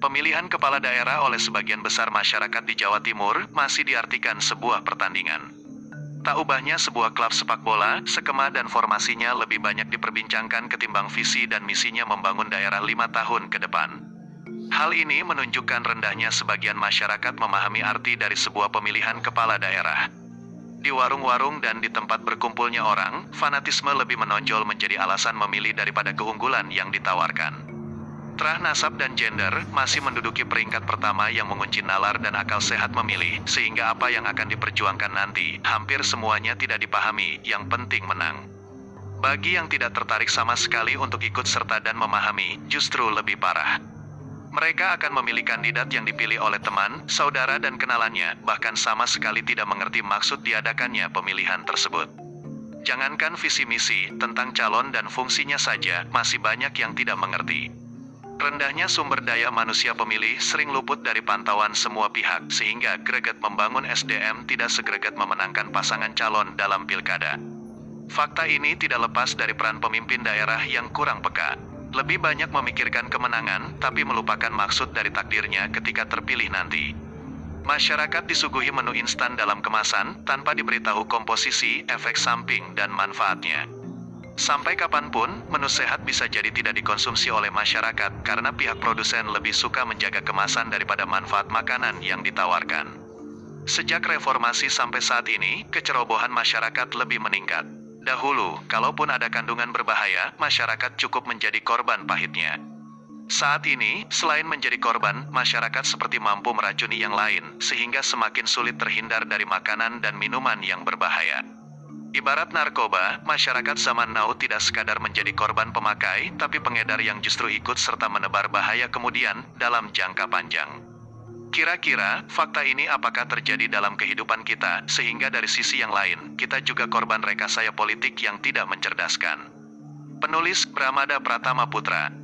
Pemilihan kepala daerah oleh sebagian besar masyarakat di Jawa Timur masih diartikan sebuah pertandingan. Tak ubahnya sebuah klub sepak bola, skema dan formasinya lebih banyak diperbincangkan ketimbang visi dan misinya membangun daerah lima tahun ke depan. Hal ini menunjukkan rendahnya sebagian masyarakat memahami arti dari sebuah pemilihan kepala daerah. Di warung-warung dan di tempat berkumpulnya orang, fanatisme lebih menonjol menjadi alasan memilih daripada keunggulan yang ditawarkan. Terah nasab dan gender masih menduduki peringkat pertama yang mengunci nalar dan akal sehat memilih, sehingga apa yang akan diperjuangkan nanti, hampir semuanya tidak dipahami, yang penting menang. Bagi yang tidak tertarik sama sekali untuk ikut serta dan memahami, justru lebih parah. Mereka akan memilih kandidat yang dipilih oleh teman, saudara dan kenalannya, bahkan sama sekali tidak mengerti maksud diadakannya pemilihan tersebut. Jangankan visi misi, tentang calon dan fungsinya saja, masih banyak yang tidak mengerti. Rendahnya sumber daya manusia pemilih sering luput dari pantauan semua pihak, sehingga greget membangun SDM tidak segreget memenangkan pasangan calon dalam pilkada. Fakta ini tidak lepas dari peran pemimpin daerah yang kurang peka. Lebih banyak memikirkan kemenangan, tapi melupakan maksud dari takdirnya ketika terpilih nanti. Masyarakat disuguhi menu instan dalam kemasan, tanpa diberitahu komposisi, efek samping, dan manfaatnya. Sampai kapan pun, menu sehat bisa jadi tidak dikonsumsi oleh masyarakat karena pihak produsen lebih suka menjaga kemasan daripada manfaat makanan yang ditawarkan. Sejak reformasi sampai saat ini, kecerobohan masyarakat lebih meningkat. Dahulu, kalaupun ada kandungan berbahaya, masyarakat cukup menjadi korban pahitnya. Saat ini, selain menjadi korban, masyarakat seperti mampu meracuni yang lain, sehingga semakin sulit terhindar dari makanan dan minuman yang berbahaya. Ibarat narkoba, masyarakat zaman now tidak sekadar menjadi korban pemakai, tapi pengedar yang justru ikut serta menebar bahaya kemudian dalam jangka panjang. Kira-kira, fakta ini apakah terjadi dalam kehidupan kita, sehingga dari sisi yang lain, kita juga korban rekayasa politik yang tidak mencerdaskan. Penulis Pramada Pratama Putra